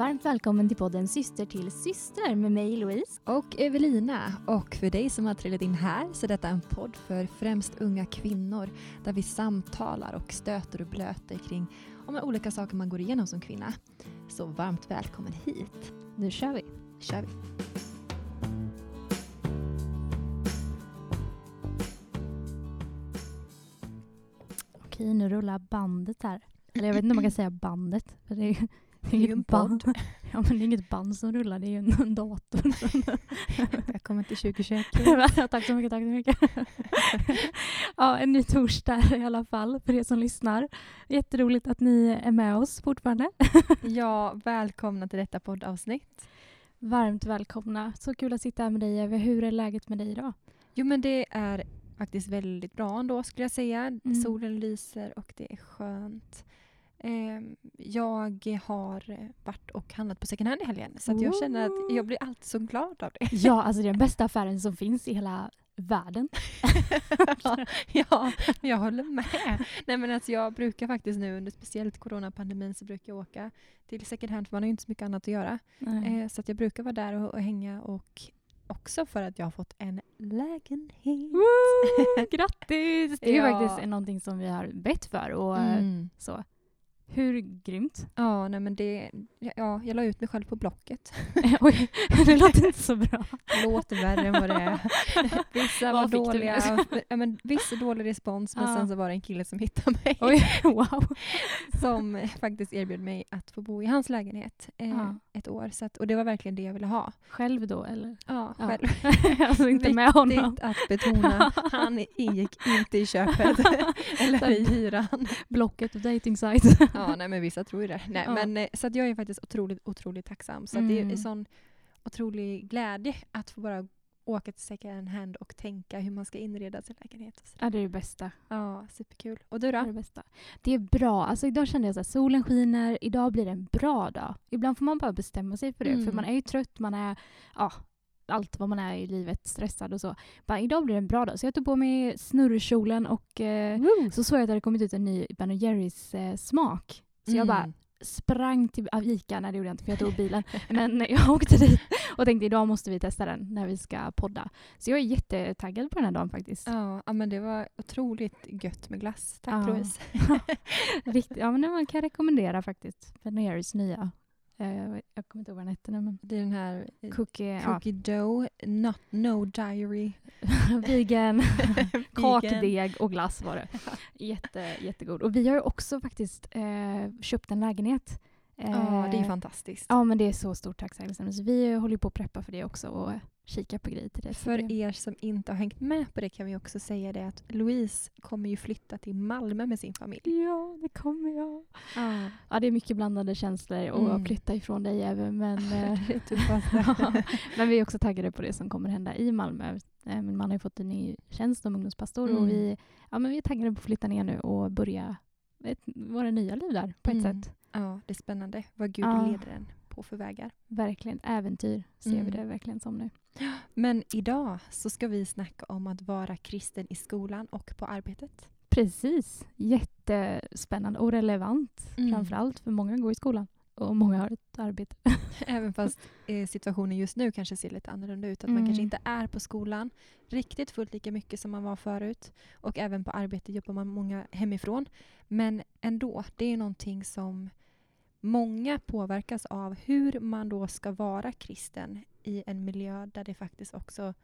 Varmt välkommen till podden Syster till syster med mig Louise. Och Evelina. Och för dig som har trillat in här så är detta en podd för främst unga kvinnor där vi samtalar och stöter och blöter kring om olika saker man går igenom som kvinna. Så varmt välkommen hit. Nu kör vi. kör vi. Okej, nu rullar bandet här. Eller jag vet inte om man kan säga bandet. För det är, en band. Ja, men det är inget band som rullar, det är ju en, dator. Välkommen till 2021. tack så mycket, tack så mycket. ja, en ny torsdag i alla fall för er som lyssnar. Jätteroligt att ni är med oss fortfarande. Ja, välkomna till detta poddavsnitt. Varmt välkomna. Så kul att sitta här med dig Eve. Hur är läget med dig idag? Jo men det är faktiskt väldigt bra ändå skulle jag säga. Mm. Solen lyser och det är skönt. Ehm, jag har eh, varit och handlat på second hand i helgen så jag känner att jag blir alltid så glad av det. Ja, alltså det är den bästa affären som finns i hela världen. ja, jag håller med. Nej, men alltså jag brukar faktiskt nu under speciellt coronapandemin så brukar jag åka till second hand för man har ju inte så mycket annat att göra. Eh, så att jag brukar vara där och, och hänga och också för att jag har fått en lägenhet. Woo! Grattis! Det är Ja. faktiskt någonting som vi har bett för. Och Mm. så. Hur grymt? Ja, nej men det... Ja, jag la ut mig själv på Blocket. Oj, det låter inte så bra. Låter värre än vad det är. Vissa var dåliga. Ja, men viss dålig respons, men Ja. sen så var det en kille som hittade mig. Oj, wow. Som faktiskt erbjöd mig att få bo i hans lägenhet eh, Ja. ett år. Så att, och det var verkligen det jag ville ha. Själv då eller? Ja, själv. alltså inte med honom. Viktigt att betona. Han ingick inte i köpet. Eller i hyran. Blocket och dating sites. Ja, nej men vissa tror ju det. Nej, Ja. men, eh, så att jag är faktiskt otroligt, otroligt tacksam. Så att det är Mm. en sån otrolig glädje att få bara åka till second hand och tänka hur man ska inreda sin lägenhet. Ja, det är det bästa. ja, superkul. Och du Det är då? det bästa. Det är bra. Alltså idag kände jag att solen skiner, idag blir det en bra dag. Ibland får man bara bestämma sig för det. För Mm. man är ju trött, man är ja, allt vad man är i livet, stressad och så. Bara, idag blir det en bra dag. Så jag tog på mig snurrkjolen och eh, så såg jag att det hade kommit ut en ny Ben Jerrys eh, smak. Så jag bara Mm. sprang till Ica, nej det gjorde jag inte för jag tog bilen. Men jag åkte dit och tänkte idag måste vi testa den när vi ska podda. Så jag är jättetaggad på den här dagen faktiskt. Ja, men det var otroligt gött med glass. Tack Ja. Louise. Riktigt, ja men den kan rekommendera faktiskt. Ben Jerrys nya. Eh, jag kommer inte ihåg vad den hette nu men Det är den här eh, cookie, cookie dough, not no diary. ja, vegan, kakdeg och glass var det. Jätte, jättegod. Och vi har ju också faktiskt eh, köpt en lägenhet. Eh, Ja, det är fantastiskt. Ja men det är så stort tacksägelse. Så vi håller på att preppa för det också och kika på grejer till det. För det. er som inte har hängt med på det kan vi också säga det att Louise kommer ju flytta till Malmö med sin familj. Ja, det kommer jag. Ja. Ja, det är mycket blandade känslor att Mm. flytta ifrån dig även men, eh, tuffaste. men vi är också taggade på det som kommer hända i Malmö. Eh, Min man har ju fått en ny tjänst som ungdomspastor och Mm. vi, ja, men vi är taggade på att flytta ner nu och börja ett, våra nya liv där på ett Mm. sätt. Ja, det är spännande vad Gud Ja. leder en på för vägar. Verkligen äventyr ser vi Mm. det verkligen som nu. Men idag så ska vi snacka om att vara kristen i skolan och på arbetet. Precis, jättespännande och relevant Mm. framförallt för många går i skolan och många har ett arbete. Även fast eh, situationen just nu kanske ser lite annorlunda ut. Att man Mm. kanske inte är på skolan riktigt fullt lika mycket som man var förut. Och även på arbetet jobbar man många hemifrån. Men ändå, det är någonting som många påverkas av. Hur man då ska vara kristen i en miljö där det faktiskt också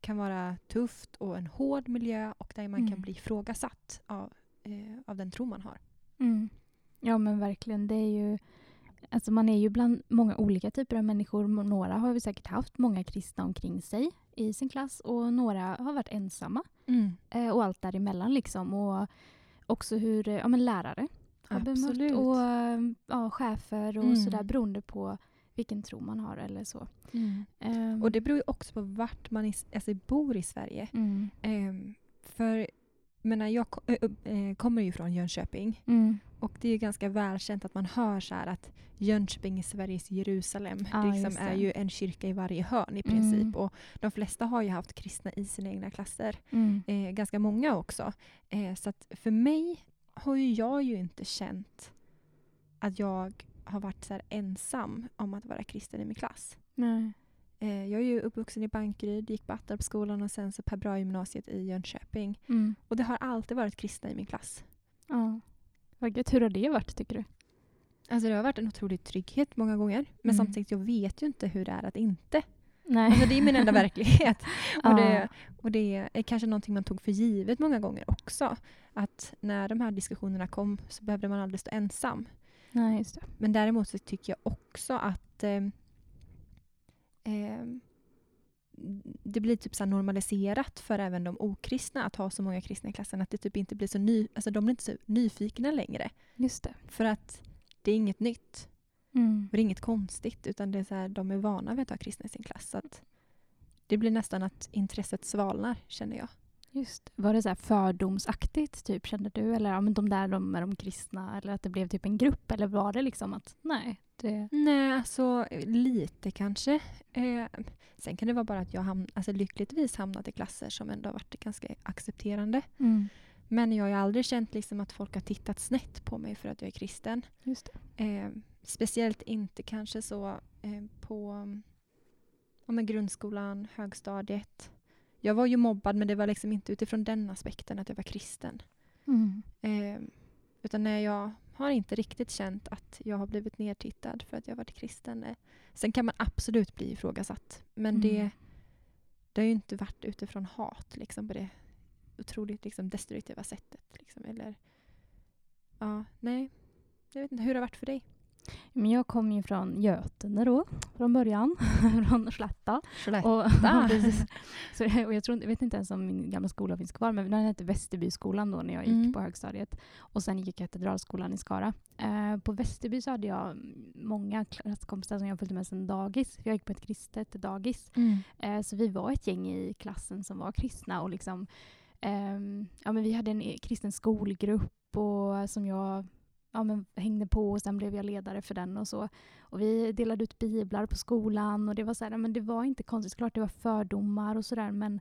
kan vara tufft och en hård miljö och där man Mm. kan bli ifrågasatt av, eh, av den tro man har. Mm. Ja men verkligen. Det är ju, alltså man är ju bland många olika typer av människor. Några har vi säkert haft många kristna omkring sig i sin klass och några har varit ensamma. Eh, och allt däremellan liksom. Och också hur ja, men lärare har Absolut. bemött och ja, chefer och Mm. sådär beroende på vilken tro man har eller så. Mm. Ehm, Och det beror ju också på vart man i, alltså bor i Sverige. mm. Ehm, för menar, jag ö, eh, kommer ju från Jönköping Mm. och det är ju ganska välkänt att man hör så att Jönköping är Sveriges Jerusalem. Ja, det liksom det. är ju en kyrka i varje hörn i princip. Mm. Och de flesta har ju haft kristna i sina egna klasser. Mm. Eh, ganska många också. Eh, så för mig har ju jag ju inte känt att jag har varit så ensam om att vara kristen i min klass. Nej. Eh, jag är ju uppvuxen i Bankeryd, gick på Attarpsskolan och sen så Per Brahe-gymnasiet i Jönköping. Mm. Och det har alltid varit kristna i min klass. Ja. Vad gött. Hur har det varit tycker du? Alltså det har varit en otrolig trygghet många gånger. Men Mm. samtidigt, jag vet ju inte hur det är att inte. Nej. Alltså det är min enda verklighet. Ja. Och, det, och det är kanske någonting man tog för givet många gånger också. Att när de här diskussionerna kom så behövde man aldrig stå ensam. Nej, just det. Men däremot så tycker jag också att eh, eh, det blir typ så normaliserat för även de okristna att ha så många kristna i klassen. Att det typ inte blir så ny, alltså de blir inte så nyfikna längre. Just det. För att det är inget nytt. Mm. Och det är inget konstigt. Utan det är så här, de är vana vid att ha kristna i sin klass. Så att det blir nästan att intresset svalnar känner jag. Just. Var det så fördomsaktigt typ kände du? Eller ja, men de där de är de kristna? Eller att det blev typ en grupp? Eller var det liksom att nej, det... Nej, alltså lite kanske. Eh, sen kan det vara bara att jag hamn, alltså, lyckligtvis hamnat i klasser som ändå har varit ganska accepterande. Mm. Men jag har ju aldrig känt liksom att folk har tittat snett på mig för att jag är kristen. Just. Eh, speciellt inte kanske så eh, på ja, men grundskolan, högstadiet. Jag var ju mobbad men det var liksom inte utifrån den aspekten att jag var kristen. Mm. Eh, utan när jag har inte riktigt känt att jag har blivit nedtittad för att jag varit kristen. Eh, Sen kan man absolut bli ifrågasatt. Men det, Mm. det har ju inte varit utifrån hat liksom, på det otroligt liksom, destruktiva sättet. Liksom, eller, ja, nej. Jag vet inte, hur har det varit för dig? Men jag kom ju från Götene då, från början. från Slätta. Och, Slätta. precis. så, och jag, tror, jag vet inte ens om min gamla skola finns kvar, men den hette Västerbyskolan då när jag gick Mm. på högstadiet. Och sen gick jag Katedralskolan i Skara. Eh, på Västerby så hade jag många klasskompisar som jag följde med sedan dagis. Jag gick på ett kristet dagis. Mm. Eh, så vi var ett gäng i klassen som var kristna och liksom ehm, ja, men vi hade en e- kristen skolgrupp och som jag ja, men hängde på och sen blev jag ledare för den och så. Och vi delade ut biblar på skolan och det var så här, men det var inte konstigt, klart det var fördomar och sådär men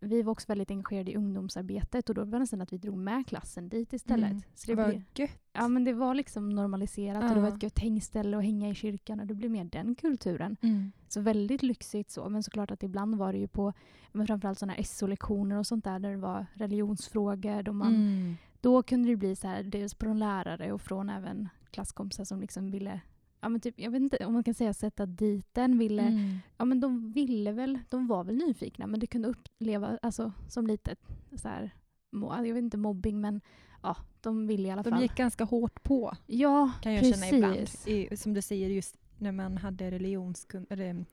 vi var också väldigt engagerade i ungdomsarbetet och då var det nästan att vi drog med klassen dit istället. Mm. Så det Vad blev, gött. ja, men det var liksom normaliserat och det var ett gött hängställe att hänga i kyrkan och det blev mer den kulturen. Mm. Så väldigt lyxigt så. Men såklart att ibland var det ju på men framförallt sådana SO-lektioner och sånt där där det var religionsfrågor. Då, man, Mm. Då kunde det bli så här, dels från lärare och från även klasskompisar som liksom ville Ja, men typ, jag vet inte om man kan säga sätta dit den. Ville, Mm. ja, men de ville väl, de var väl nyfikna men det kunde uppleva alltså, som lite så här, jag vet inte mobbing men ja, de ville i alla De fall. gick ganska hårt på ja, kan jag precis. känna ibland. I, som du säger just när man hade, religionskun- eller,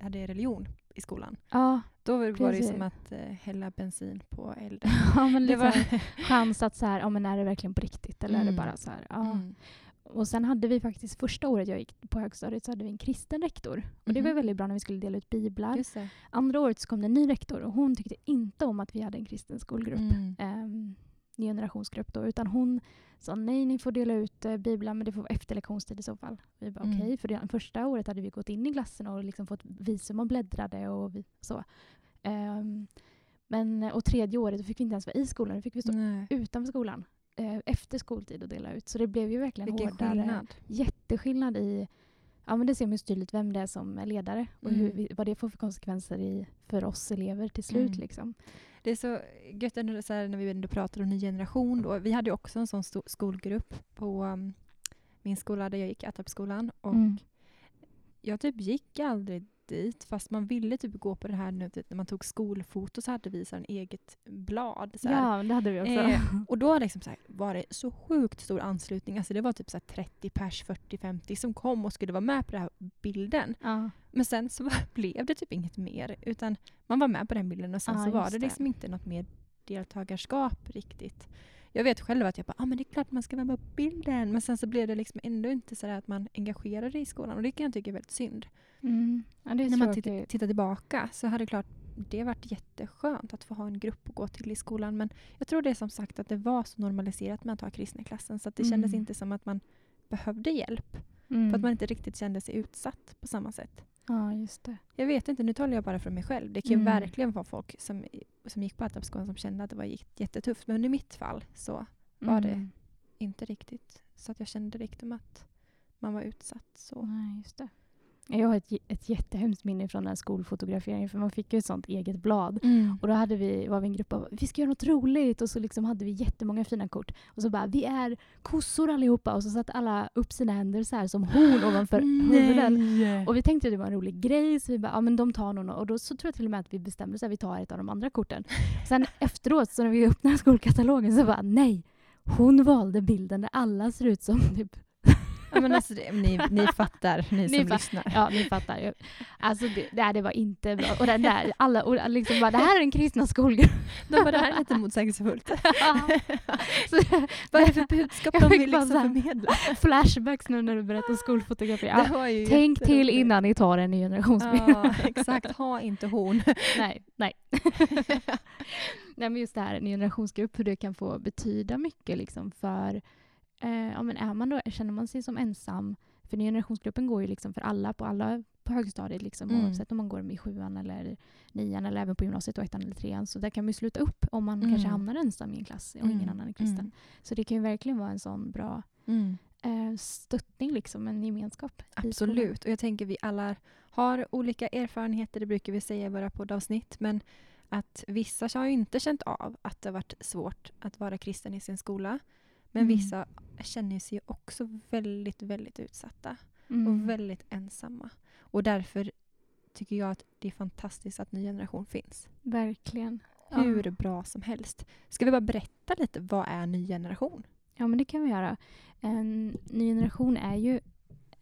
hade religion i skolan. Ja, Då var det Precis. som att eh, hälla bensin på elden. ja, men Det var... chans att så här, ja men är det verkligen på riktigt eller är det Mm. bara så här, ja. Mm. Och sen hade vi faktiskt, första året jag gick på högstadiet så hade vi en kristen rektor. Och det var Mhm. väldigt bra när vi skulle dela ut biblar. Det. Andra året så kom det en ny rektor och hon tyckte inte om att vi hade en kristen skolgrupp. Mm. Ny generationsgrupp då. Utan hon sa nej, ni får dela ut eh, biblar men det får vara efter lektionstid i så fall. Vi bara Mm. okej, för det, första året hade vi gått in i klassen och liksom fått visum och bläddrade och vi, så. Ehm, men, och tredje året då fick vi inte ens vara i skolan, då fick vi stå Nej. utanför skolan eh, efter skoltid och dela ut. Så det blev ju verkligen Vilken hårdare. skillnad. Jätteskillnad i, ja men det ser man ju tydligt vem det är som är ledare och hur Mm. vad det får för konsekvenser i, för oss elever till slut. Mm. Liksom. Det är så gött ändå så här, när vi ändå pratar om ny generation. Då. Vi hade ju också en sån sto- skolgrupp på um, min skola där jag gick, Attarpsskolan. Och Mm. jag typ gick aldrig dit fast man ville typ gå på det här nu typ, när man tog skolfoto så hade vi så en eget blad. Så här. Ja, det hade vi också. Eh, och då liksom så här, var det så sjukt stor anslutning. Alltså det var typ så här 30 pers, 40-50 som kom och skulle vara med på den här bilden. ja. Men sen så var- blev det typ inget mer. Utan man var med på den bilden och sen Ja, så var det det. liksom inte något mer deltagarskap riktigt. Jag vet själv att jag bara, ah, men det är klart man ska med på bilden. Men sen så blev det liksom ändå inte så att man engagerade i skolan. Och det kan jag tycka är väldigt synd. Mm. ja När man tråkigt. tittar, tillbaka så hade det klart det varit jätteskönt att få ha en grupp att gå till i skolan. Men jag tror det är som sagt att det var så normaliserat med att ha kristna i klassen. Så att det kändes Mm. inte som att man behövde hjälp. Mm. För att man inte riktigt kände sig utsatt på samma sätt. Ja, just det. Jag vet inte, nu talar jag bara för mig själv. Det kan ju Mm. verkligen vara folk som, som gick på Attarpsskolan som kände att det var jättetufft. Men i mitt fall så var det Mm. inte riktigt så att jag kände riktigt att man var utsatt. Så. Nej, just det. Jag har ett, ett jättehemskt minne från den här skolfotograferingen för man fick ju ett sånt eget blad. Och då hade vi, var vi en grupp av vi ska göra något roligt och så liksom hade vi jättemånga fina kort. Och så bara vi är kossor allihopa och så satte alla upp sina händer så här som horn ovanför huvuden. Nej! Och vi tänkte att det var en rolig grej så vi bara, ja men de tar nog nå-" Och då så tror jag till och med att vi bestämde oss att vi tar ett av de andra korten. Sen efteråt så när vi öppnade skolkatalogen så bara nej. Hon valde bilden där alla ser ut som typ Ja, men alltså, det, ni, ni fattar, ni, Ni som fa- lyssnar. Ja, ni fattar ju. Alltså det, det, var inte bra. Och den där, alla, och liksom bara, det här är den kristna skolgruppen. De bara, det här är lite motsägelsefullt. Så, Vad är det för budskap de vill liksom förmedla? flashbacks nu när du berättar skolfotografi. Ja, tänk till innan ni tar en ny generationsbild. Ja, exakt. Ha inte horn. nej, nej. nej, men just det här, ny generationsgrupp, hur det kan få betyda mycket liksom för... Eh, ja, men är man då, känner man sig som ensam? För ny generationsgruppen går ju liksom för alla på alla på högstadiet, liksom, Mm. oavsett om man går i sjuan eller nian eller även på gymnasiet och ettan eller trean. Så där kan man sluta upp om man Mm. kanske hamnar ensam i en klass och ingen Mm, annan är kristen. mm. Så det kan ju verkligen vara en sån bra Mm. eh, stöttning, liksom, en gemenskap. Absolut. Och jag tänker vi alla har olika erfarenheter, det brukar vi säga i våra poddavsnitt. Men att vissa har ju inte känt av att det har varit svårt att vara kristen i sin skola. Men Mm. vissa känner sig ju också väldigt, väldigt utsatta Mm. och väldigt ensamma. Och därför tycker jag att det är fantastiskt att ny generation finns. Verkligen. Hur Ja. bra som helst. Ska vi bara berätta lite, vad är ny generation? Ja, men det kan vi göra. En ny generation är ju,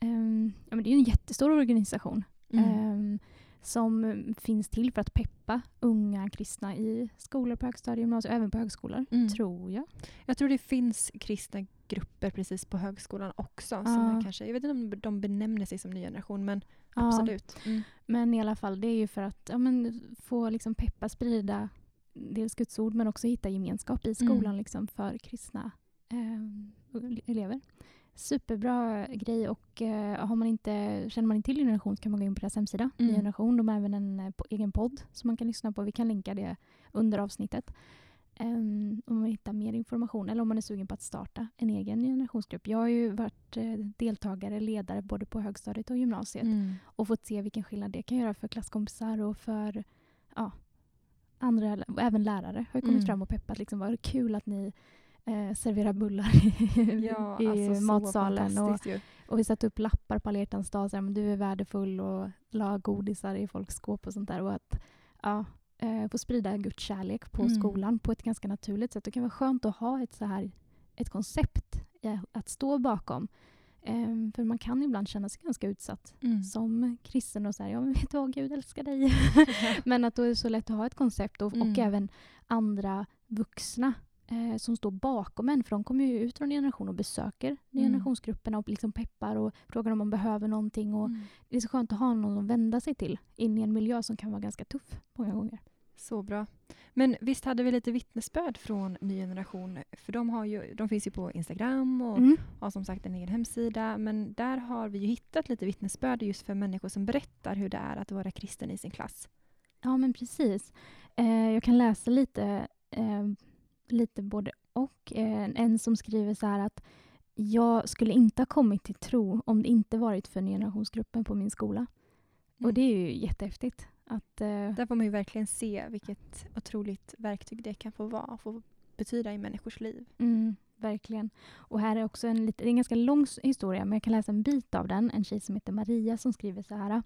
ehm, ja, men det är en jättestor organisation Mm. ehm, som finns till för att peppa unga kristna i skolor på högstadiet, gymnasiet och även på högskolor, Mm. tror jag. Jag tror det finns kristna grupper precis på högskolan också. Som Ja. är kanske, jag vet inte om de benämner sig som ny generation men Ja. absolut. Mm. Men i alla fall, det är ju för att ja, men, få liksom peppa, sprida dels Guds ord men också hitta gemenskap i skolan Mm. liksom, för kristna ehm, elever. Superbra grej och eh, har man inte, känner man inte till Ny Generation så kan man gå in på deras hemsida. Mm. Ny Generation, de har även en eh, egen podd som man kan lyssna på. Vi kan länka det under avsnittet. Um, om man vill hitta mer information eller om man är sugen på att starta en egen generationsgrupp. Jag har ju varit eh, deltagare, ledare både på högstadiet och gymnasiet Mm. och fått se vilken skillnad det kan göra för klasskompisar och för ja, andra, även lärare har kommit Mm. fram och peppat. Liksom, vad kul att ni eh, serverar bullar i, Ja, i alltså så matsalen. Och, ju. och vi satte upp lappar på alla hjärtans dag, så här, men du är värdefull och la godisar i folks skåp och sånt där. Och att ja, eh, få sprida Guds kärlek på Mm. skolan på ett ganska naturligt sätt. Det kan vara skönt att ha ett, så här, ett koncept eh, att stå bakom. Ehm, för man kan ibland känna sig ganska utsatt Mm. som kristen och säga ja men vet du vad, Gud älskar dig. men att då är det så lätt att ha ett koncept och, Mm. och även andra vuxna eh, som står bakom en. För de kommer ju ut från generation och besöker Mm. generationsgrupperna och liksom peppar och frågar om man behöver någonting. Och Mm. Det är så skönt att ha någon att vända sig till in i en miljö som kan vara ganska tuff många gånger. Så bra. Men visst hade vi lite vittnesbörd från ny generation? För de, har ju, de finns ju på Instagram och Mm. har som sagt en egen hemsida. Men där har vi ju hittat lite vittnesbörd just för människor som berättar hur det är att vara kristen i sin klass. Ja, men precis. Eh, jag kan läsa lite, eh, lite både och. Eh, en som skriver så här att jag skulle inte ha kommit till tro om det inte varit för generationsgruppen på min skola. Och det är ju jättehäftigt. Att, eh, Där får man ju verkligen se vilket otroligt verktyg det kan få vara, få betyda i människors liv. mm, verkligen. Och här är också en, lite, det är en ganska lång historia, men jag kan läsa en bit av den. En tjej som heter Maria som skriver så här.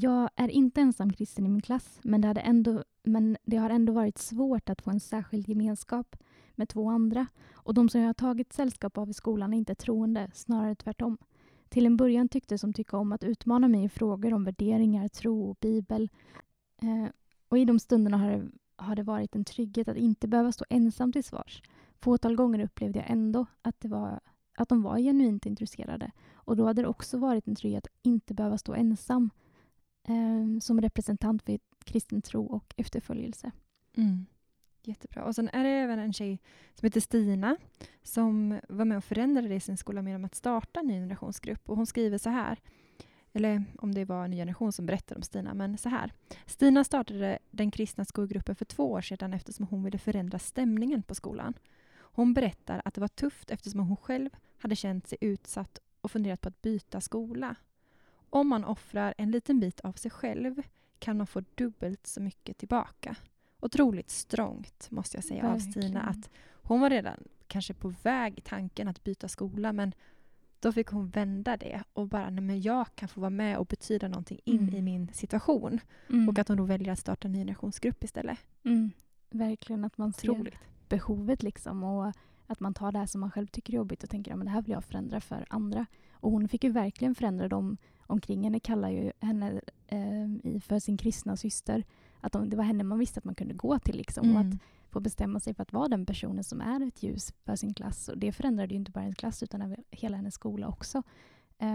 Jag är inte ensam kristen i min klass, men det, hade ändå, men det har ändå varit svårt att få en särskild gemenskap med två andra. Och de som jag har tagit sällskap av i skolan är inte troende, snarare tvärtom. Till en början tyckte som tycka om att utmana mig i frågor om värderingar, tro och bibel. Eh, och i de stunderna har det, har det varit en trygghet att inte behöva stå ensam till svars. Fåtal gånger upplevde jag ändå att, det var, att de var genuint intresserade. Och då hade det också varit en trygghet att inte behöva stå ensam eh, som representant för kristen tro och efterföljelse. Mm. Jättebra. Och sen är det även en tjej som heter Stina som var med och förändrade det i sin skola genom att starta en ny generationsgrupp. Och hon skriver så här, eller om det var en ny generation som berättade om Stina, men så här. Stina startade den kristna skolgruppen för två år sedan eftersom hon ville förändra stämningen på skolan. Hon berättar att det var tufft eftersom hon själv hade känt sig utsatt och funderat på att byta skola. Om man offrar en liten bit av sig själv kan man få dubbelt så mycket tillbaka. Otroligt strångt måste jag säga av Stina Verkligen. att hon var redan kanske på väg i tanken att byta skola men då fick hon vända det och bara, nej men jag kan få vara med och betyda någonting in Mm. i min situation. Mm. Och att hon då väljer att starta en ny generationsgrupp istället. mm. Verkligen att man ser Otroligt. behovet liksom och att man tar det här som man själv tycker är jobbigt och tänker att det här vill jag förändra för andra. Och hon fick ju verkligen förändra dem omkring henne, kallar ju henne eh, för sin kristna syster. Att de, det var henne man visste att man kunde gå till liksom. Och att Mm. få bestämma sig för att vara den personen som är ett ljus för sin klass. Och det förändrade ju inte bara hennes klass utan hela hennes skola också. Eh,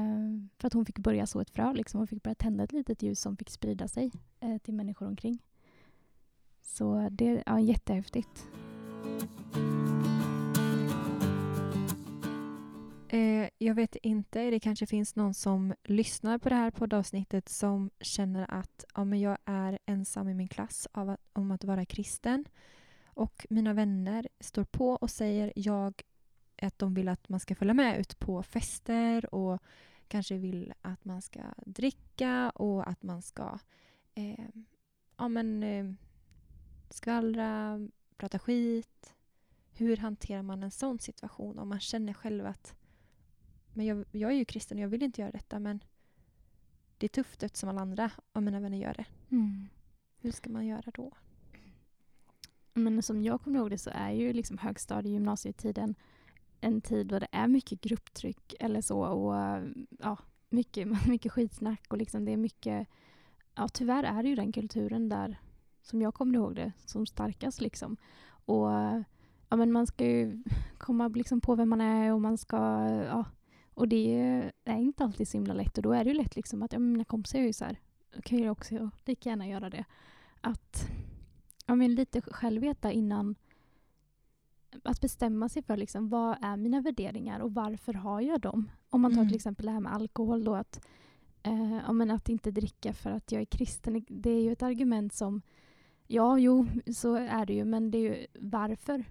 för att hon fick börja så ett frö, liksom. hon fick börja tända ett litet ljus som fick sprida sig eh, till människor omkring. Så det är ja, jättehäftigt. Jag vet inte, det kanske finns någon som lyssnar på det här poddavsnittet som känner att ja, men jag är ensam i min klass av att, om att vara kristen. Och mina vänner står på och säger jag att de vill att man ska följa med ut på fester och kanske vill att man ska dricka och att man ska eh, ja, men, eh, skvallra, prata skit. Hur hanterar man en sån situation om man känner själv att men jag, jag är ju kristen och jag vill inte göra detta men det är tufft eftersom alla andra av mina vänner gör det. Hur ska man göra då? Men som jag kommer ihåg det så är ju liksom högstadie och gymnasietiden en tid då det är mycket grupptryck eller så och ja, mycket, mycket skitsnack och liksom det är mycket ja tyvärr är det ju den kulturen där som jag kommer ihåg det som starkast liksom. Och ja men man ska ju komma liksom på vem man är och man ska ja och det är inte alltid så himla lätt och då är det ju lätt liksom att ja, mina kompisar är ju så här då kan jag också lika gärna göra det. Att ja, men lite själv veta innan att bestämma sig för liksom, vad är mina värderingar och varför har jag dem? Om man tar Mm. till exempel det här med alkohol då att, eh, ja, men att inte dricka för att jag är kristen. Det är ju ett argument som, ja jo så är det ju men det är ju varför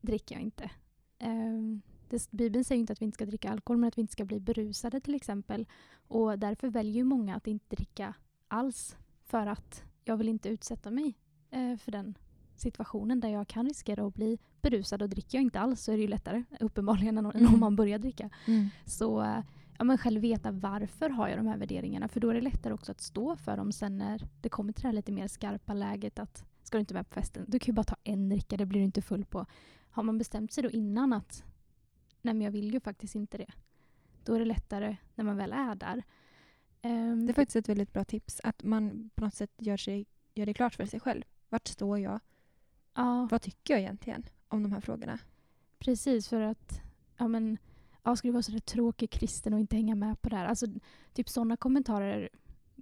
dricker jag inte? Eh, det, Bibeln säger inte att vi inte ska dricka alkohol men att vi inte ska bli berusade till exempel. Och därför väljer många att inte dricka alls för att jag vill inte utsätta mig eh, för den situationen där jag kan riskera att bli berusad och dricker jag inte alls så är det ju lättare uppenbarligen än, än Mm. om man börjar dricka. Så eh, ja, men själv veta varför har jag de här värderingarna för då är det lättare också att stå för dem sen när det kommer till det här lite mer skarpa läget att ska du inte med på festen, du kan ju bara ta en dricka, det blir du inte full på. Har man bestämt sig då innan att nej men jag vill ju faktiskt inte det. Då är det lättare när man väl är där. Ehm, Det är faktiskt ett väldigt bra tips att man på något sätt gör, sig, gör det klart för sig själv. Vart står jag? ja. Vad tycker jag egentligen om de här frågorna? Precis, för att ja, men, ja, du vara så där tråkig kristen och inte hänga med på det här? Alltså, typ sådana kommentarer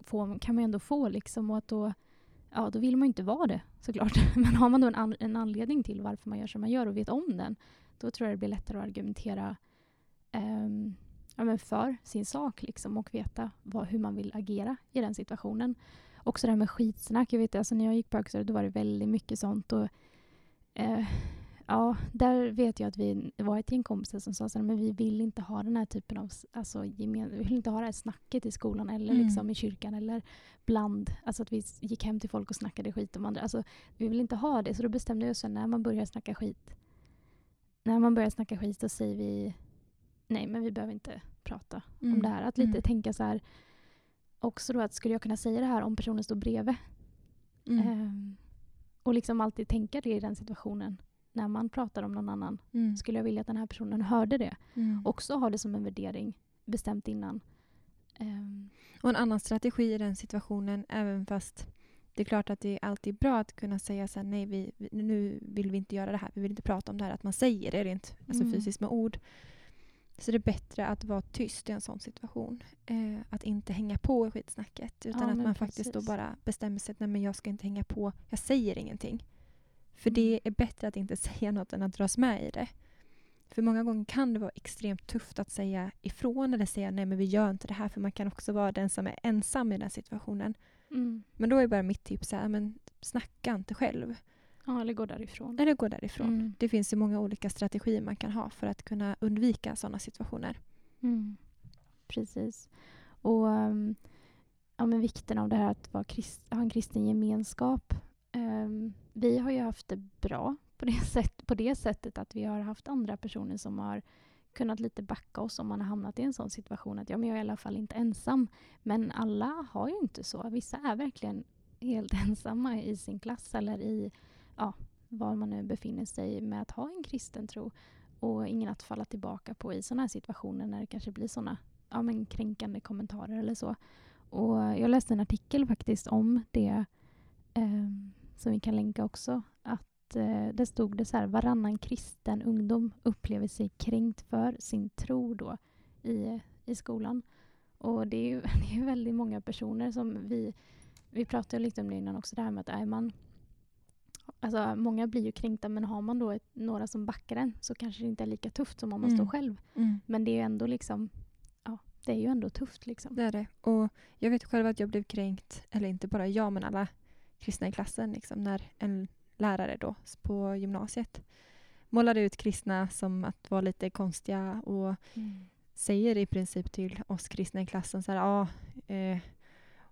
får, kan man ju ändå få. Liksom, och att då, ja, då vill man ju inte vara det såklart. Men har man då en, an, en anledning till varför man gör som man gör och vet om den, då tror jag det blir lättare att argumentera ehm, ja, men för sin sak liksom, och veta vad, hur man vill agera i den situationen. Också det här med skitsnack. Jag vet, alltså, när jag gick på högstadiet då var det väldigt mycket sånt. Och, eh, ja, där vet jag att vi det var ett gäng kompisar som sa men vi vill inte ha den här typen av alltså, gemen, vi vill inte ha det här snacket i skolan eller Mm. liksom i kyrkan eller bland, alltså att vi gick hem till folk och snackade skit om andra. Alltså, vi vill inte ha det, så då bestämde vi oss för när man börjar snacka skit, när man börjar snacka skit då säger vi nej men vi behöver inte prata om det här. Att lite Mm. tänka så här, också då att skulle jag kunna säga det här om personen står bredvid? Mm. Ehm, och liksom alltid tänka det i den situationen när man pratar om någon annan. Mm. Skulle jag vilja att den här personen hörde det? Mm. Också ha det som en värdering bestämt innan. Ehm, Och en annan strategi i den situationen, även fast det är klart att det är alltid bra att kunna säga så här, nej, vi, nu vill vi inte göra det här, vi vill inte prata om det här, att man säger det rent alltså Mm. fysiskt med ord. Så det är bättre att vara tyst i en sån situation. Eh, att inte hänga på i skitsnacket. Utan Ja, att man faktiskt då precis. bara bestämmer sig att nej, men jag ska inte hänga på, jag säger ingenting. För Mm. det är bättre att inte säga något än att dras med i det. För många gånger kan det vara extremt tufft att säga ifrån eller säga nej men vi gör inte det här för man kan också vara den som är ensam i den situationen. Mm. Men då är bara mitt tips så här, men snacka inte själv. Ja, eller gå därifrån. Eller gå därifrån. Mm. Det finns ju många olika strategier man kan ha för att kunna undvika sådana situationer. Mm. Precis. Och um, ja, men vikten av det här att vara krist, ha en kristen gemenskap. Um, vi har ju haft det bra på det, sätt, på det sättet att vi har haft andra personer som har kunnat lite backa oss om man har hamnat i en sån situation att ja, men jag är i alla fall inte ensam. Men alla har ju inte så. Vissa är verkligen helt ensamma i sin klass eller i ja, var man nu befinner sig med att ha en kristen tro och ingen att falla tillbaka på i sådana här situationer när det kanske blir sådana ja, men kränkande kommentarer eller så. Och jag läste en artikel faktiskt om det eh, som vi kan länka också. Att eh, det stod det så här, varannan kristen ungdom upplever sig kränkt för sin tro då i, i skolan. Och det är ju det är väldigt många personer som vi, vi pratade lite om det innan också, det här med att är man Alltså, många blir ju kränkta men har man då ett, några som backar en så kanske det inte är lika tufft som om man Mm. står själv. Mm. Men det är ju ändå liksom, ja, det är ju ändå tufft liksom. Det är det. Och jag vet själv att jag blev kränkt, eller inte bara jag men alla kristna i klassen, liksom, när en lärare då på gymnasiet målade ut kristna som att vara lite konstiga och säger i princip till oss kristna i klassen så här, ja, eh,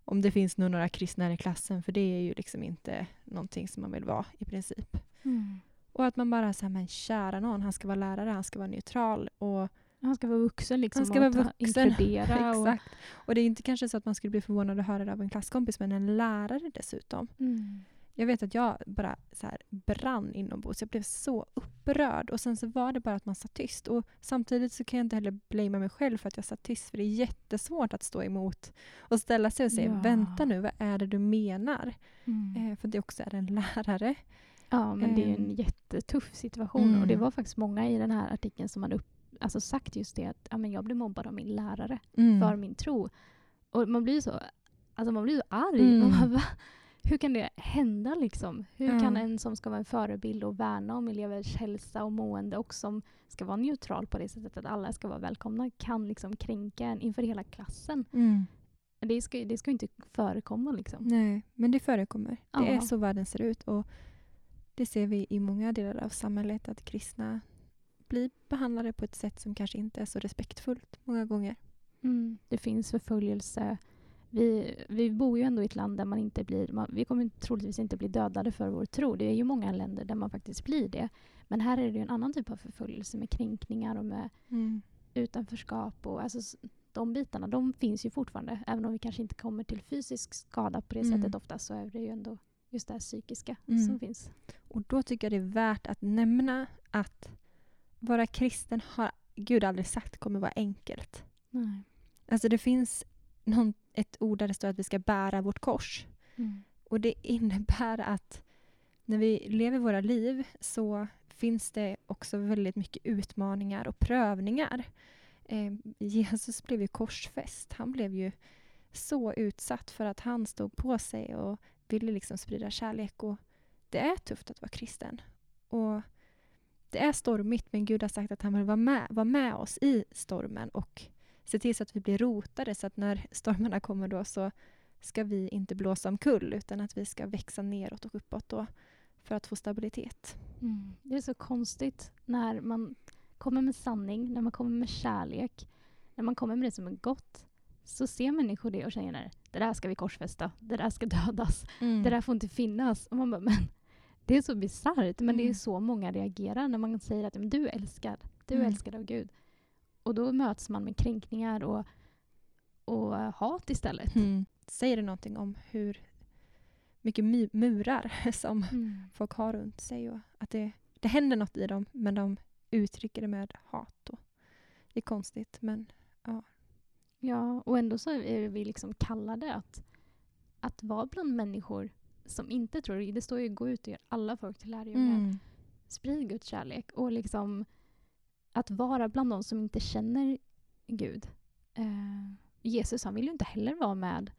om det finns nog några kristna i klassen, för det är ju liksom inte någonting som man vill vara i princip. Mm. Och att man bara säger men kära någon, han ska vara lärare, han ska vara neutral och Han ska vara vuxen liksom. Han ska och vara vuxen. Inkludera och... Exakt. Och det är inte kanske så att man skulle bli förvånad att höra det av en klasskompis, men en lärare dessutom. Mm. Jag vet att jag bara så här brann inombords. Jag blev så upprörd. Och sen så var det bara att man satt tyst. Och samtidigt så kan jag inte heller blamea mig själv för att jag satt tyst. För det är jättesvårt att stå emot och ställa sig och säga Ja. vänta nu, vad är det du menar? Mm. Eh, för det också är en lärare. Ja, men det är en Ehm. jättetuff situation. Och det Mm. var faktiskt många i den här artikeln som hade upp, alltså sagt just det att ja, men jag blev mobbad av min lärare Mm. för min tro. Och man blir så, alltså man blir så arg. Mm. Man bara? Hur kan det hända liksom? Hur Ja. kan en som ska vara en förebild och värna om elevers hälsa och mående och som ska vara neutral på det sättet att alla ska vara välkomna kan liksom kränka en inför hela klassen? Mm. Det ska, det ska inte förekomma liksom. Nej, men det förekommer. Det är Ja. så världen ser ut. Och det ser vi i många delar av samhället att kristna blir behandlade på ett sätt som kanske inte är så respektfullt många gånger. Mm. Det finns förföljelse. Vi, vi bor ju ändå i ett land där man inte blir... Man, vi kommer troligtvis inte bli dödade för vår tro. Det är ju många länder där man faktiskt blir det. Men här är det ju en annan typ av förföljelse med kränkningar och med utanförskap. Och, alltså, de bitarna de finns ju fortfarande. Även om vi kanske inte kommer till fysisk skada på det Mm. sättet ofta så är det ju ändå just det här psykiska Mm. som finns. Och då tycker jag det är värt att nämna att vara kristen har Gud aldrig sagt kommer vara enkelt. Nej. Alltså det finns någon, ett ord där det står att vi ska bära vårt kors. Mm. Och det innebär att när vi lever våra liv så finns det också väldigt mycket utmaningar och prövningar. Eh, Jesus blev ju korsfäst. Han blev ju så utsatt för att han stod på sig och ville liksom sprida kärlek. Och det är tufft att vara kristen. Och det är stormigt men Gud har sagt att han vill vara med, vara med oss i stormen och se till så att vi blir rotade så att när stormarna kommer då så ska vi inte blåsa omkull utan att vi ska växa neråt och uppåt då för att få stabilitet. Mm. Det är så konstigt när man kommer med sanning, när man kommer med kärlek, när man kommer med det som är gott, så ser människor det och känner det där ska vi korsfästa, det där ska dödas, det där får inte finnas. Och man bara, men det är så bisarrt, men det är Mm. så många reagerar när man säger att du är älskad, du är Mm. älskad av Gud. Och då möts man med kränkningar och, och hat istället. Mm. Säger det någonting om hur mycket my- murar som Mm. folk har runt sig och att det, det händer något i dem men de uttrycker det med hat. Och det är konstigt men Ja, och ändå så är vi liksom kallade att, att vara bland människor som inte tror. Det står ju gå ut och göra alla folk till lärjungar. mm. Sprid Guds kärlek. Och liksom att vara bland de som inte känner Gud. Eh, Jesus han ville ju inte heller vara med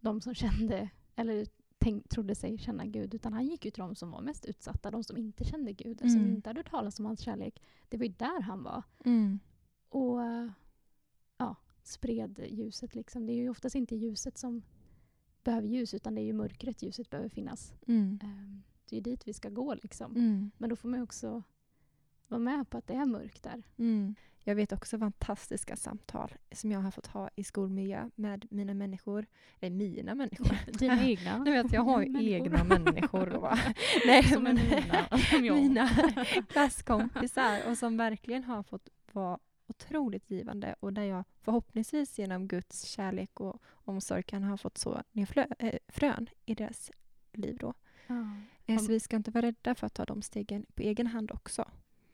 de som kände eller tänk, trodde sig känna Gud. Utan han gick ju till de som var mest utsatta. De som inte kände Gud. Som Mm. inte hade hört talas om hans kärlek. Det var ju där han var. Mm. Och eh, ja, spred ljuset. Liksom. Det är ju oftast inte ljuset som behöver ljus utan det är ju mörkret ljuset behöver finnas. Mm. Ehm, Det är dit vi ska gå. Liksom. Mm. Men då får man också vara med på att det är mörkt där. Mm. Jag vet också fantastiska samtal som jag har fått ha i skolmiljö med mina människor. Eller mina människor. Dina egna. Vet jag har ju Människor. egna människor. Nej, Som men- mina. Som jag. mina klasskompisar och som verkligen har fått vara otroligt givande och där jag förhoppningsvis genom Guds kärlek och omsorg kan ha fått så ner flö- äh, frön i deras liv då. Ja. Eh, Så vi ska inte vara rädda för att ta de stegen på egen hand också.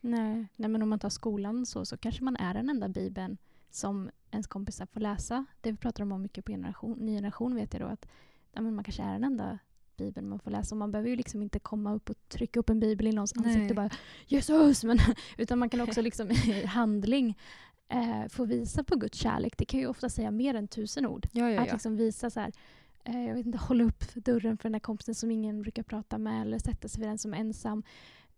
Nej. Nej, men om man tar skolan så, så kanske man är den enda bibeln som ens kompisar får läsa. Det pratar de om mycket på generation, ny generation vet jag då att ja, men man kanske är den enda bibeln man får läsa. Och man behöver ju liksom inte komma upp och trycka upp en bibel i någons Nej. ansikte och bara Jesus! Men, utan man kan också liksom i handling eh, få visa på Guds kärlek. Det kan ju ofta säga mer än tusen ord. Ja, ja, Att liksom visa så här, eh, jag vet inte, hålla upp dörren för den där kompisen som ingen brukar prata med eller sätta sig vid den som är ensam.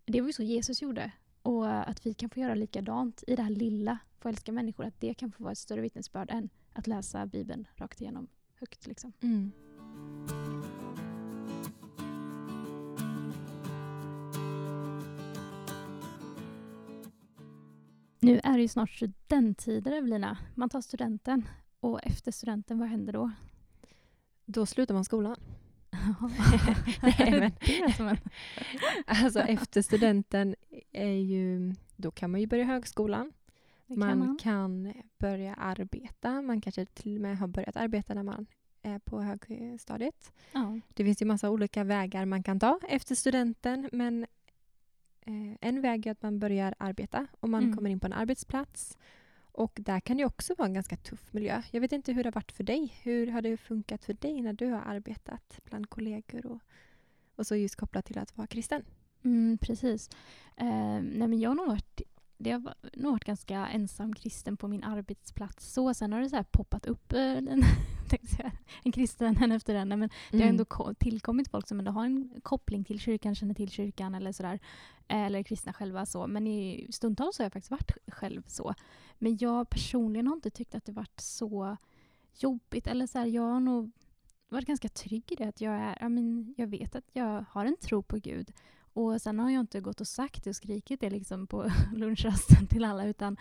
Det var ju så Jesus gjorde. Och att vi kan få göra likadant i det här lilla, få älska människor, att det kan få vara ett större vittnesbörd än att läsa Bibeln rakt igenom högt. Liksom. Mm. Nu är det ju snart studenttider Evelina. Man tar studenten. Och efter studenten, vad händer då? Då slutar man skolan. Nej, men-. Alltså efter studenten är ju, då kan man ju börja högskolan. Kan Man man. kan börja arbeta. Man kanske till och med har börjat arbeta när man är på högstadiet. Ja. Det finns ju massa olika vägar man kan ta efter studenten men eh, en väg är att man börjar arbeta och man Mm. kommer in på en arbetsplats. Och där kan det också vara en ganska tuff miljö. Jag vet inte hur det har varit för dig. Hur har det funkat för dig när du har arbetat bland kollegor och, och så just kopplat till att vara kristen? Mm, precis. Eh, nej men jag har nog varit, det har nog varit ganska ensam kristen på min arbetsplats. Så sen har det så här poppat upp eh, en, en kristen en efter en. Men det har ändå ko- tillkommit folk som ändå har en koppling till kyrkan, känner till kyrkan eller sådär. Eh, Eller kristna själva så. Men i stundtals har jag faktiskt varit själv så. Men jag personligen har inte tyckt att det varit så jobbigt. Eller så här, jag har nog varit ganska trygg i det. Att jag, är, jag, men, jag vet att jag har en tro på Gud. Och sen har jag inte gått och sagt och skrikit det liksom på lunchrasten till alla utan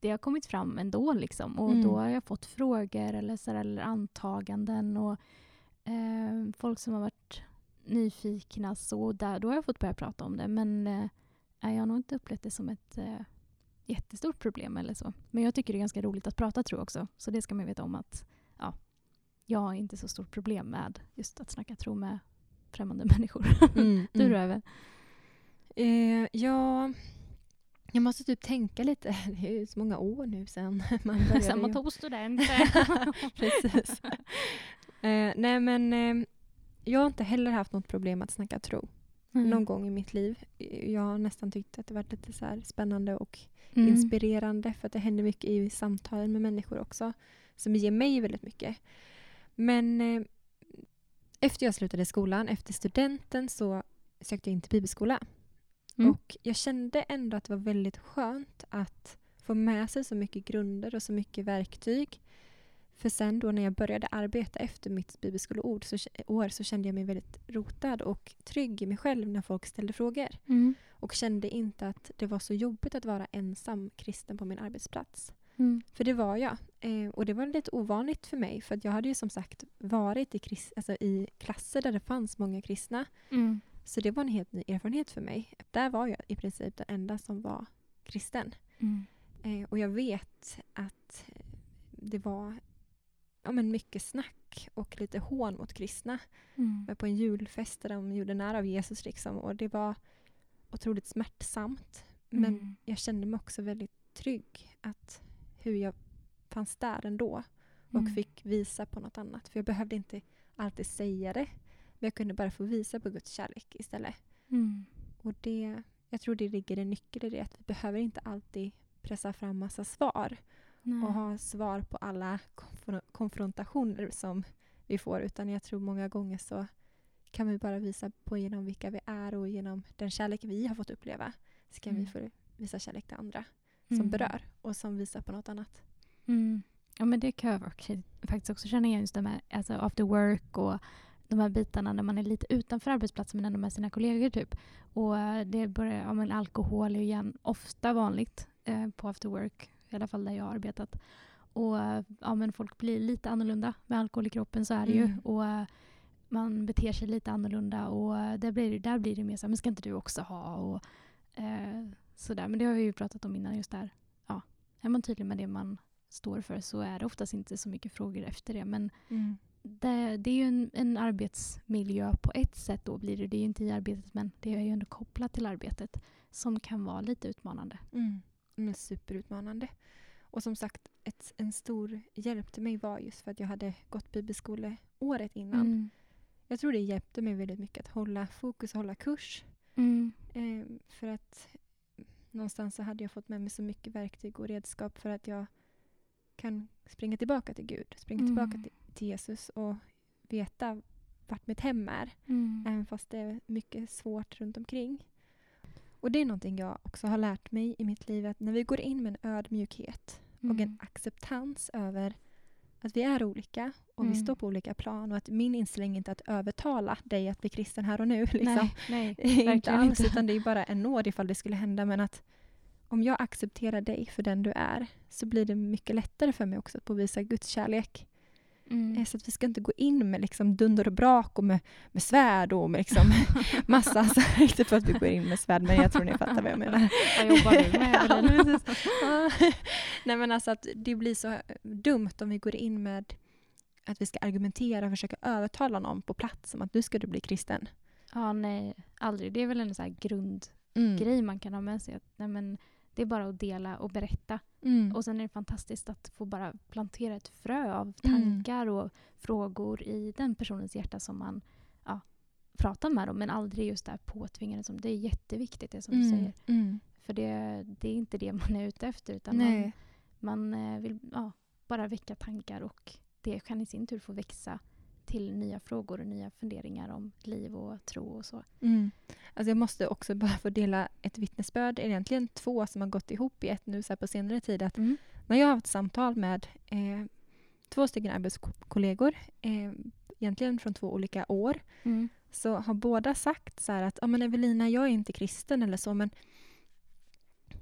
det har kommit fram ändå. Liksom. Och Mm. då har jag fått frågor eller, så här, eller antaganden och eh, folk som har varit nyfikna. Så där, då har jag fått börja prata om det. Men eh, jag har nog inte upplevt det som ett eh, jättestort problem eller så. Men jag tycker det är ganska roligt att prata tro också. Så det ska man veta om att ja, jag har inte så stort problem med just att snacka tro med främmande människor. Mm, Du mm. då? Eh, ja, jag måste typ tänka lite. Det är ju så många år nu sedan man började. Sen man tog student. Precis. Eh, nej men eh, jag har inte heller haft något problem att snacka tro Mm. någon gång i mitt liv. Jag har nästan tyckt att det varit lite så spännande och Mm. inspirerande för att det händer mycket i samtalen med människor också som ger mig väldigt mycket. Men eh, efter jag slutade skolan, efter studenten så sökte jag in till bibelskola. Mm. Och jag kände ändå att det var väldigt skönt att få med sig så mycket grunder och så mycket verktyg. För sen då när jag började arbeta efter mitt bibelskoleår så, år så kände jag mig väldigt rotad och trygg i mig själv när folk ställde frågor. Mm. Och kände inte att det var så jobbigt att vara ensam kristen på min arbetsplats. Mm. För det var jag. Eh, och det var lite ovanligt för mig. För jag hade ju som sagt varit i, kris- alltså i klasser där det fanns många kristna. Mm. Så det var en helt ny erfarenhet för mig. Där var jag i princip den enda som var kristen. Mm. Eh, och jag vet att eh, det var ja, men mycket snack och lite hån mot kristna. Mm. Jag var på en julfest där de gjorde nära av Jesus. Liksom, och det var otroligt smärtsamt. Men Mm. jag kände mig också väldigt trygg att hur jag fanns där ändå och Mm. fick visa på något annat. För jag behövde inte alltid säga det. Men jag kunde bara få visa på Guds kärlek istället. Mm. Och det, jag tror det ligger en nyckel i det. Att vi behöver inte alltid pressa fram massa svar Nej. och ha svar på alla konfron- konfrontationer som vi får. Utan jag tror många gånger så kan vi bara visa på genom vilka vi är och genom den kärlek vi har fått uppleva. Så kan Mm. vi få visa kärlek till andra som Mm. berör och som visar på något annat. Mm. Ja men det kan jag faktiskt också känna igen just det med alltså after work och de här bitarna när man är lite utanför arbetsplatsen men ändå med sina kollegor typ. Och eh, det börjar, ja men alkohol är ju igen ofta vanligt eh, på after work i alla fall där jag har arbetat. Och ja, men folk blir lite annorlunda med alkohol i kroppen, så är det Mm. ju. Och eh, man beter sig lite annorlunda och eh, där blir, där blir det mer så här, men ska inte du också ha? Och, eh, sådär. Men det har vi ju pratat om innan just där. Ja, är man tydlig med det man står för så är det oftast inte så mycket frågor efter det. Men Mm. Det, det är ju en, en arbetsmiljö på ett sätt då blir det. Det är ju inte i arbetet men det är ju ändå kopplat till arbetet som kan vara lite utmanande. Mm. Men superutmanande. Och som sagt, ett, en stor hjälp till mig var just för att jag hade gått bibelskoleåret innan. Mm. Jag tror det hjälpte mig väldigt mycket att hålla fokus och hålla kurs. Mm. Eh, för att någonstans så hade jag fått med mig så mycket verktyg och redskap för att jag kan springa tillbaka till Gud, springa Mm. tillbaka till, till Jesus och veta vart mitt hem är. Mm. Även fast det är mycket svårt runt omkring. Och det är någonting jag också har lärt mig i mitt liv att när vi går in med en ödmjukhet och en Mm. acceptans över att vi är olika och vi Mm. står på olika plan och att min inställning är inte att övertala dig att bli kristen här och nu. Liksom. Nej, nej, inte alls, utan det är bara en nåd ifall det skulle hända. Men att om jag accepterar dig för den du är så blir det mycket lättare för mig också att påvisa Guds kärlek. Mm. Eh, Så att vi ska inte gå in med liksom dunder och brak och med, med svärd och med liksom massa, så inte för att vi går in med svärd men jag tror ni fattar vad jag menar. Vad jobbar du med Ja. Nej men alltså att det blir så dumt om vi går in med att vi ska argumentera och försöka övertala någon på plats om att nu ska du bli kristen. Ja, nej, aldrig. Det är väl en så grundgrej Mm. man kan ha med sig. Att, nej, men, det är bara att dela och berätta. Mm. Och sen är det fantastiskt att få bara plantera ett frö av Mm. tankar och frågor i den personens hjärta som man ja, pratar med. Dem, men aldrig just det här påtvingandet. Som, det är jätteviktigt det som du säger. Mm. För det, det är inte det man är ute efter. Utan man, Nej. man eh, vill ja, bara väcka tankar och det kan i sin tur få växa till nya frågor och nya funderingar om liv och tro och så. Mm. Alltså jag måste också bara få dela ett vittnesbörd, egentligen två som har gått ihop i ett nu så på senare tid. Att Mm. när jag har haft samtal med eh, två stycken arbetskollegor, eh, egentligen från två olika år, Mm. så har båda sagt så att ja men Evelina, jag är inte kristen eller så, men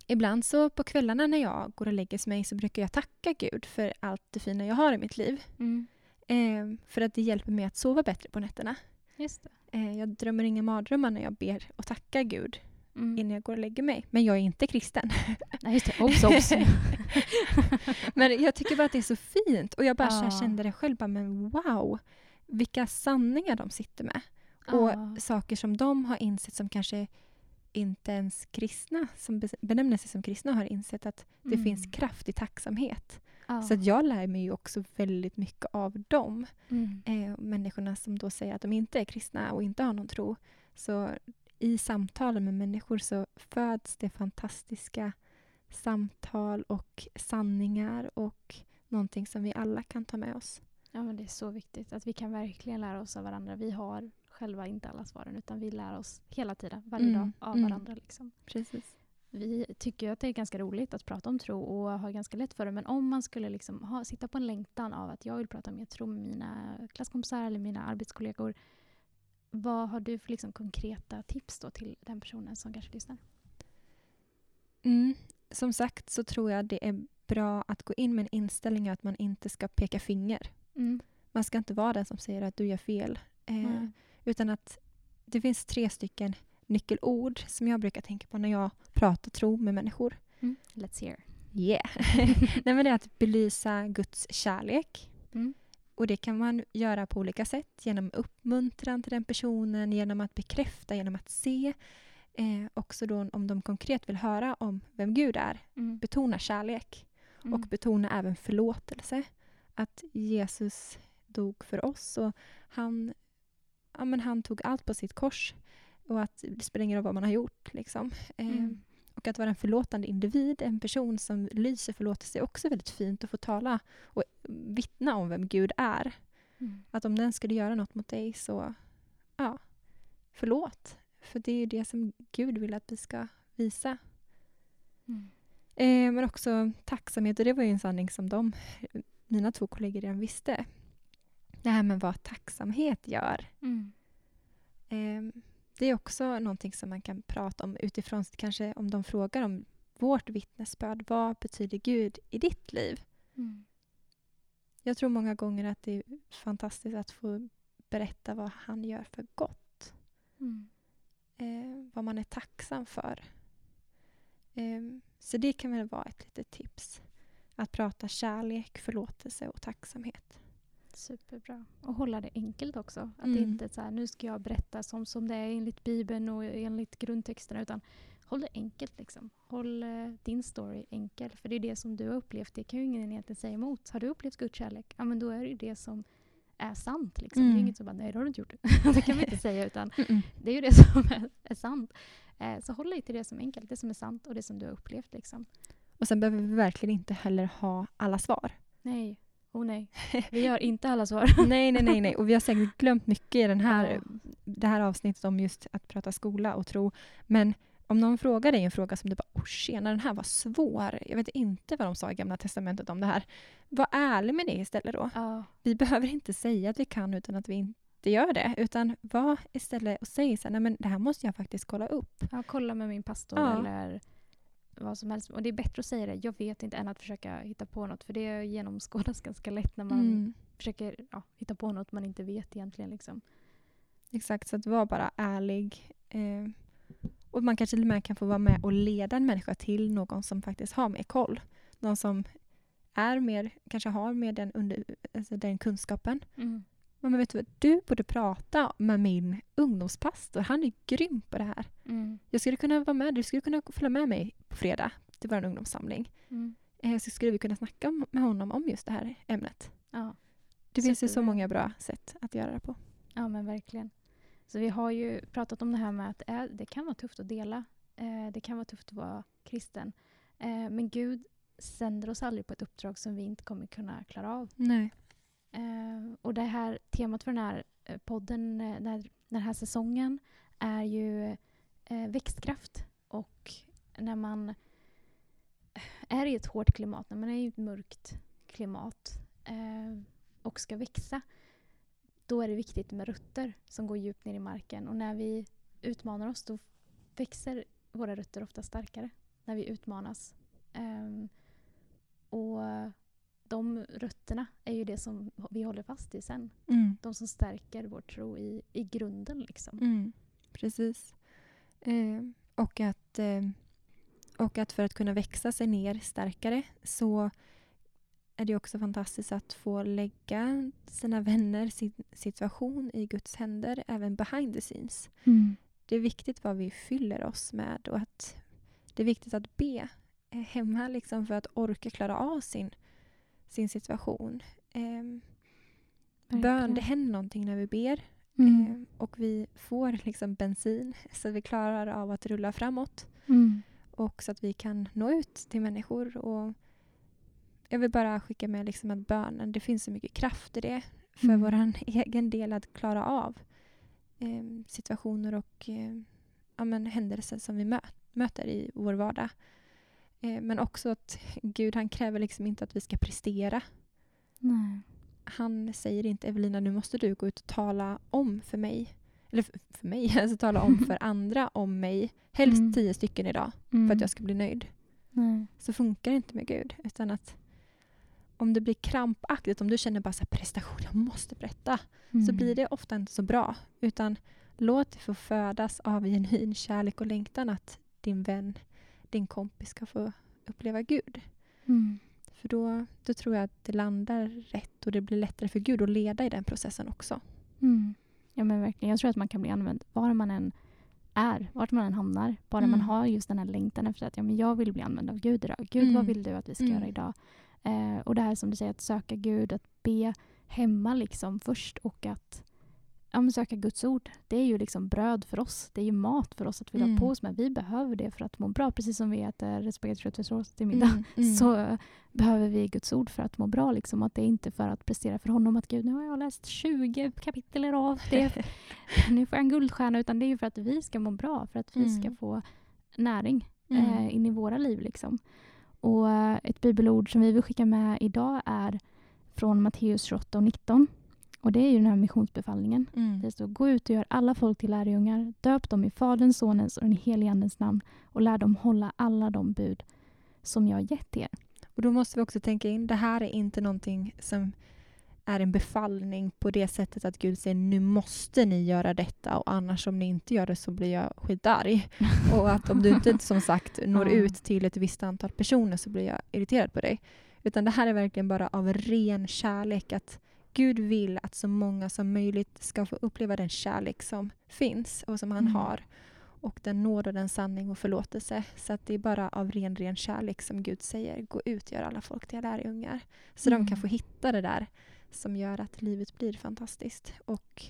ibland så på kvällarna när jag går och lägger mig så brukar jag tacka Gud för allt det fina jag har i mitt liv. Mm. Eh, för att det hjälper mig att sova bättre på nätterna. Just det. Eh, jag drömmer inga mardrömmar när jag ber och tackar Gud Mm. innan jag går och lägger mig. Men jag är inte kristen. Nej, just det. Obs, obs. men jag tycker bara att det är så fint. Och jag bara så Ja. kände det själv, bara, men wow! Vilka sanningar de sitter med. Och Ja. saker som de har insett som kanske inte ens kristna, som be- benämner sig som kristna, har insett att det Mm. finns kraft i tacksamhet. Ja. Så att jag lär mig ju också väldigt mycket av dem. Mm. Eh, människorna som då säger att de inte är kristna och inte har någon tro. Så i samtalen med människor så föds det fantastiska samtal och sanningar och någonting som vi alla kan ta med oss. Ja, men det är så viktigt att vi kan verkligen lära oss av varandra. Vi har själva inte alla svaren utan vi lär oss hela tiden, varje Mm, dag, av mm. varandra. Liksom. Precis. Vi tycker att det är ganska roligt att prata om tro och har ganska lätt för det. Men om man skulle liksom ha, sitta på en längtan av att jag vill prata mer tro med mina klasskompisar eller mina arbetskollegor. Vad har du för liksom konkreta tips då till den personen som kanske lyssnar? Mm. Som sagt så tror jag det är bra att gå in med en inställning att man inte ska peka finger. Mm. Man ska inte vara den som säger att du gör fel. Eh. Utan att det finns tre stycken nyckelord som jag brukar tänka på när jag pratar tro med människor. Mm. Let's hear. Yeah. Nej, men det är att belysa Guds kärlek. Mm. Och det kan man göra på olika sätt. Genom uppmuntran till den personen, genom att bekräfta, genom att se. Eh, också då om de konkret vill höra om vem Gud är. Mm. Betona kärlek Mm. och betona även förlåtelse. Att Jesus dog för oss och han, ja, men han tog allt på sitt kors. Och att det spelar ingen roll vad man har gjort. Liksom. Eh, Mm. och att vara en förlåtande individ, en person som lyser förlåtelse är också väldigt fint att få tala och vittna om vem Gud är. Mm. Att om den skulle göra något mot dig så, ja, förlåt. För det är ju det som Gud vill att vi ska visa. Mm. Eh, men också tacksamhet, och det var ju en sanning som de, mina två kollegor redan visste. Det här med vad tacksamhet gör. Eh, det är också någonting som man kan prata om utifrån, kanske om de frågar om vårt vittnesbörd. Vad betyder Gud i ditt liv? Mm. Jag tror många gånger att det är fantastiskt att få berätta vad han gör för gott. Mm. Eh, vad man är tacksam för. Eh, så det kan väl vara ett litet tips. Att prata kärlek, förlåtelse och tacksamhet. Superbra. Och hålla det enkelt också. Att Mm. det inte är så här, nu ska jag berätta som, som det är enligt Bibeln och enligt grundtexterna. Utan håll det enkelt. Liksom. Håll eh, din story enkel. För det är det som du har upplevt. Det kan ju ingen egentligen säga emot. Har du upplevt Guds kärlek? Ja, men då är det ju det som är sant. Liksom. Det är Mm. inget som bara, nej det har du inte gjort. det kan vi inte säga. Utan det är ju det som är, är sant. Eh, så håll dig till det som är enkelt. Det som är sant och det som du har upplevt. Liksom. Och sen behöver vi verkligen inte heller ha alla svar. Nej. Oh nej. Vi gör inte alla svar. nej, nej, nej, nej. Och vi har säkert glömt mycket i den här, Ja. det här avsnittet om just att prata skola och tro. Men om någon frågar dig en fråga som du bara oh, tjena, den här var svår. Jag vet inte vad de sa i Gamla Testamentet om det här. Var ärlig med det istället då. Ja. Vi behöver inte säga att vi kan utan att vi inte gör det. Utan var istället och säg så här, nej men det här måste jag faktiskt kolla upp. Ja, kolla med min pastor eller vad som helst. Och det är bättre att säga det, jag vet inte, än att försöka hitta på något. För det genomskådas ganska lätt när man Mm. försöker ja, hitta på något man inte vet egentligen. Liksom. Exakt, så att vara bara ärlig. Eh, och man kanske till och med kan få vara med och leda en människa till någon som faktiskt har mer koll. Någon som är mer, kanske har mer den, under, alltså den kunskapen. Mm. Men vet du vad, du borde prata med min ungdomspastor. Han är grym på det här. Mm. Jag skulle kunna vara med, du skulle kunna följa med mig på fredag till vår ungdomssamling. Mm. Eh, så skulle vi kunna snacka med honom om just det här ämnet. Ja. Det finns ju så många bra sätt att göra det på. ja, men verkligen. Så vi har ju pratat om det här med att det, är, det kan vara tufft att dela. Eh, det kan vara tufft att vara kristen. Eh, men Gud sänder oss aldrig på ett uppdrag som vi inte kommer kunna klara av. Nej. Eh, och det här temat för den här eh, podden, eh, den, här, den här säsongen, är ju växtkraft. Och när man är i ett hårt klimat, när man är i ett mörkt klimat och ska växa, då är det viktigt med rötter som går djupt ner i marken. Och när vi utmanar oss, då växer våra rötter ofta starkare. När vi utmanas. Ehm, och de rötterna är ju det som vi håller fast i sen. Mm. De som stärker vår tro i, i grunden. Liksom. Mm, precis. Eh, och, att, eh, och att för att kunna växa sig ner starkare så är det också fantastiskt att få lägga sina vänner, sin situation i Guds händer, även behind the scenes. Det är viktigt vad vi fyller oss med och att det är viktigt att be eh, hemma liksom för att orka klara av sin, sin situation. Eh, bön, det händer någonting när vi ber. Mm. Eh, och vi får liksom bensin så att vi klarar av att rulla framåt. Mm. Och så att vi kan nå ut till människor. Och jag vill bara skicka med liksom att bönen, det finns så mycket kraft i det. För Mm. vår egen del att klara av eh, situationer och eh, ja, men händelser som vi mö möter i vår vardag. Eh, men också att Gud han kräver liksom inte att vi ska prestera. Nej. han säger inte Evelina nu måste du gå ut och tala om för mig. Eller för, för mig, alltså tala om för andra om mig. Helst Mm. tio stycken idag Mm. för att jag ska bli nöjd. Nej. Så funkar det inte med Gud. Utan att om det blir krampaktigt, om du känner bara så här, prestation, jag måste berätta. Så Mm. blir det ofta inte så bra. Utan låt det få födas av genuin kärlek och längtan att din vän, din kompis ska få uppleva Gud. Mm. För då, då tror jag att det landar rätt och det blir lättare för Gud att leda i den processen också. Mm. Ja men verkligen. Jag tror att man kan bli använd var man än är, vart man än hamnar. Bara Mm. man har just den här längtan efter att ja, men jag vill bli använd av Gud idag. Gud, Mm. vad vill du att vi ska Mm. göra idag? Eh, och det här som du säger, att söka Gud, att be hemma liksom först och att ja, men söka Guds ord. Det är ju liksom bröd för oss. Det är ju mat för oss att fylla Mm. på oss med. Vi behöver det för att må bra. Precis som vi äter spagetti köttfärssås till middag. Mm, mm. så eh, behöver vi Guds ord för att må bra. Liksom. Att det är inte för att prestera för honom att Gud, nu har jag läst 20 kapitel rad. Det, nu får jag en guldstjärna. Utan det är ju för att vi ska må bra. För att vi ska Mm. få näring Mm. eh, in i våra liv. Liksom. Och eh, ett bibelord som vi vill skicka med idag är från Matteus 28 och 19. Och det är ju den här missionsbefallningen. Mm. Det står gå ut och gör alla folk till lärjungar, döp dem i Faderns, Sonens och den helige Andens namn och lär dem hålla alla de bud som jag gett er. Och då måste vi också tänka in, det här är inte någonting som är en befallning på det sättet att Gud säger nu måste ni göra detta och annars om ni inte gör det så blir jag skitarg. och att om du inte som sagt når ut till ett visst antal personer så blir jag irriterad på dig. Utan det här är verkligen bara av ren kärlek att Gud vill att så många som möjligt ska få uppleva den kärlek som finns och som han Mm. har. Och den nåd och den sanning och förlåtelse. Så att det är bara av ren, ren kärlek som Gud säger gå ut, gör alla folk till lärjungar. Så Mm. de kan få hitta det där som gör att livet blir fantastiskt. Och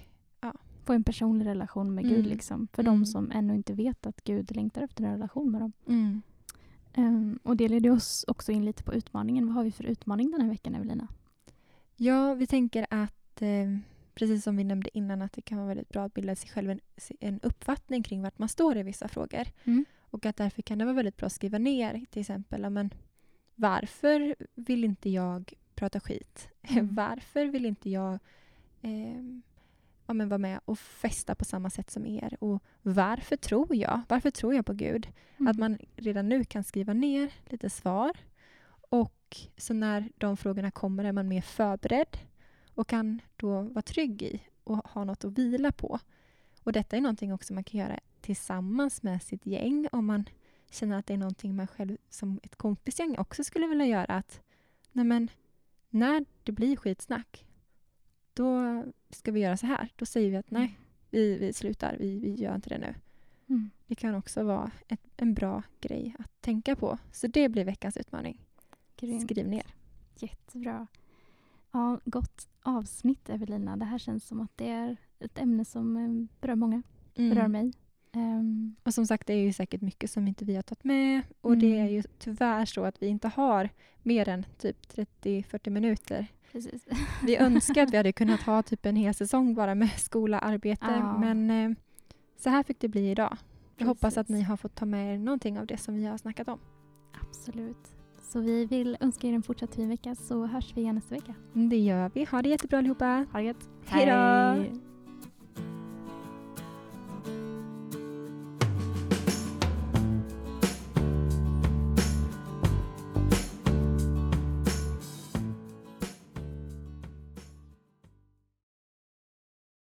Få en personlig relation med Gud Mm. liksom. För Mm. de som ännu inte vet att Gud längtar efter en relation med dem. Ehm, och det leder oss också in lite på utmaningen. Vad har vi för utmaning den här veckan Evelina? Ja, vi tänker att eh, precis som vi nämnde innan att det kan vara väldigt bra att bilda sig själv en, en uppfattning kring vart man står i vissa frågor. Mm. Och att därför kan det vara väldigt bra att skriva ner till exempel ja, men, varför vill inte jag prata skit? Mm. varför vill inte jag eh, ja, men vara med och festa på samma sätt som er? Och varför tror jag? Varför tror jag på Gud? Mm. Att man redan nu kan skriva ner lite svar. Och så när de frågorna kommer är man mer förberedd och kan då vara trygg i och ha något att vila på. Och detta är någonting också man kan göra tillsammans med sitt gäng om man känner att det är någonting man själv som ett kompisgäng också skulle vilja göra. Att nej men, när det blir skitsnack, då ska vi göra så här. Då säger vi att nej, vi, vi slutar, vi, vi gör inte det nu. Mm. Det kan också vara ett, en bra grej att tänka på. Så det blir veckans utmaning. Grymt. Skriv ner. Jättebra. Ja, gott avsnitt Evelina. Det här känns som att det är ett ämne som eh, berör många. Berör Mm. mig. Ehm, Och som sagt, det är ju säkert mycket som inte vi har tagit med. Och det Mm. är ju tyvärr så att vi inte har mer än typ 30-40 minuter. precis. Vi önskar att vi hade kunnat ha typ en hel säsong bara med skola, arbete. Ja. Men eh, så här fick det bli idag. Jag hoppas att Precis. ni har fått ta med er någonting av det som vi har snackat om. Absolut. Så vi vill önska er en fortsatt fin vecka så hörs vi igen nästa vecka. Det gör vi. Ha det jättebra allihopa. Ha det gött. Hej då!